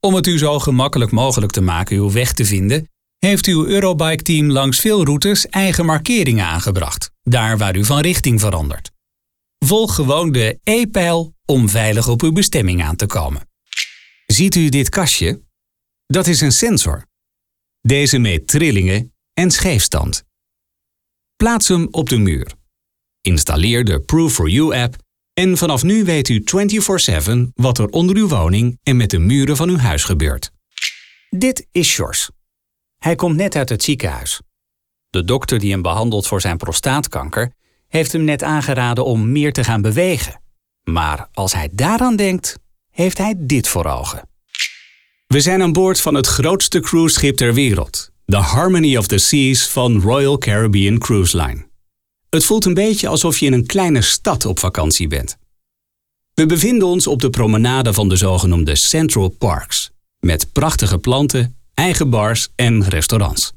Om het u zo gemakkelijk mogelijk te maken uw weg te vinden, heeft uw Eurobike-team langs veel routes eigen markeringen aangebracht, daar waar u van richting verandert. Volg gewoon de E-pijl om veilig op uw bestemming aan te komen. Ziet u dit kastje? Dat is een sensor. Deze meet trillingen en scheefstand. Plaats hem op de muur. Installeer de Proof for You app en vanaf nu weet u 24/7 wat er onder uw woning en met de muren van uw huis gebeurt. Dit is Sjors. Hij komt net uit het ziekenhuis. De dokter die hem behandelt voor zijn prostaatkanker heeft hem net aangeraden om meer te gaan bewegen. Maar als hij daaraan denkt, heeft hij dit voor ogen. We zijn aan boord van het grootste cruiseschip ter wereld, de Harmony of the Seas van Royal Caribbean Cruise Line. Het voelt een beetje alsof je in een kleine stad op vakantie bent. We bevinden ons op de promenade van de zogenoemde Central Parks, met prachtige planten, eigen bars en restaurants.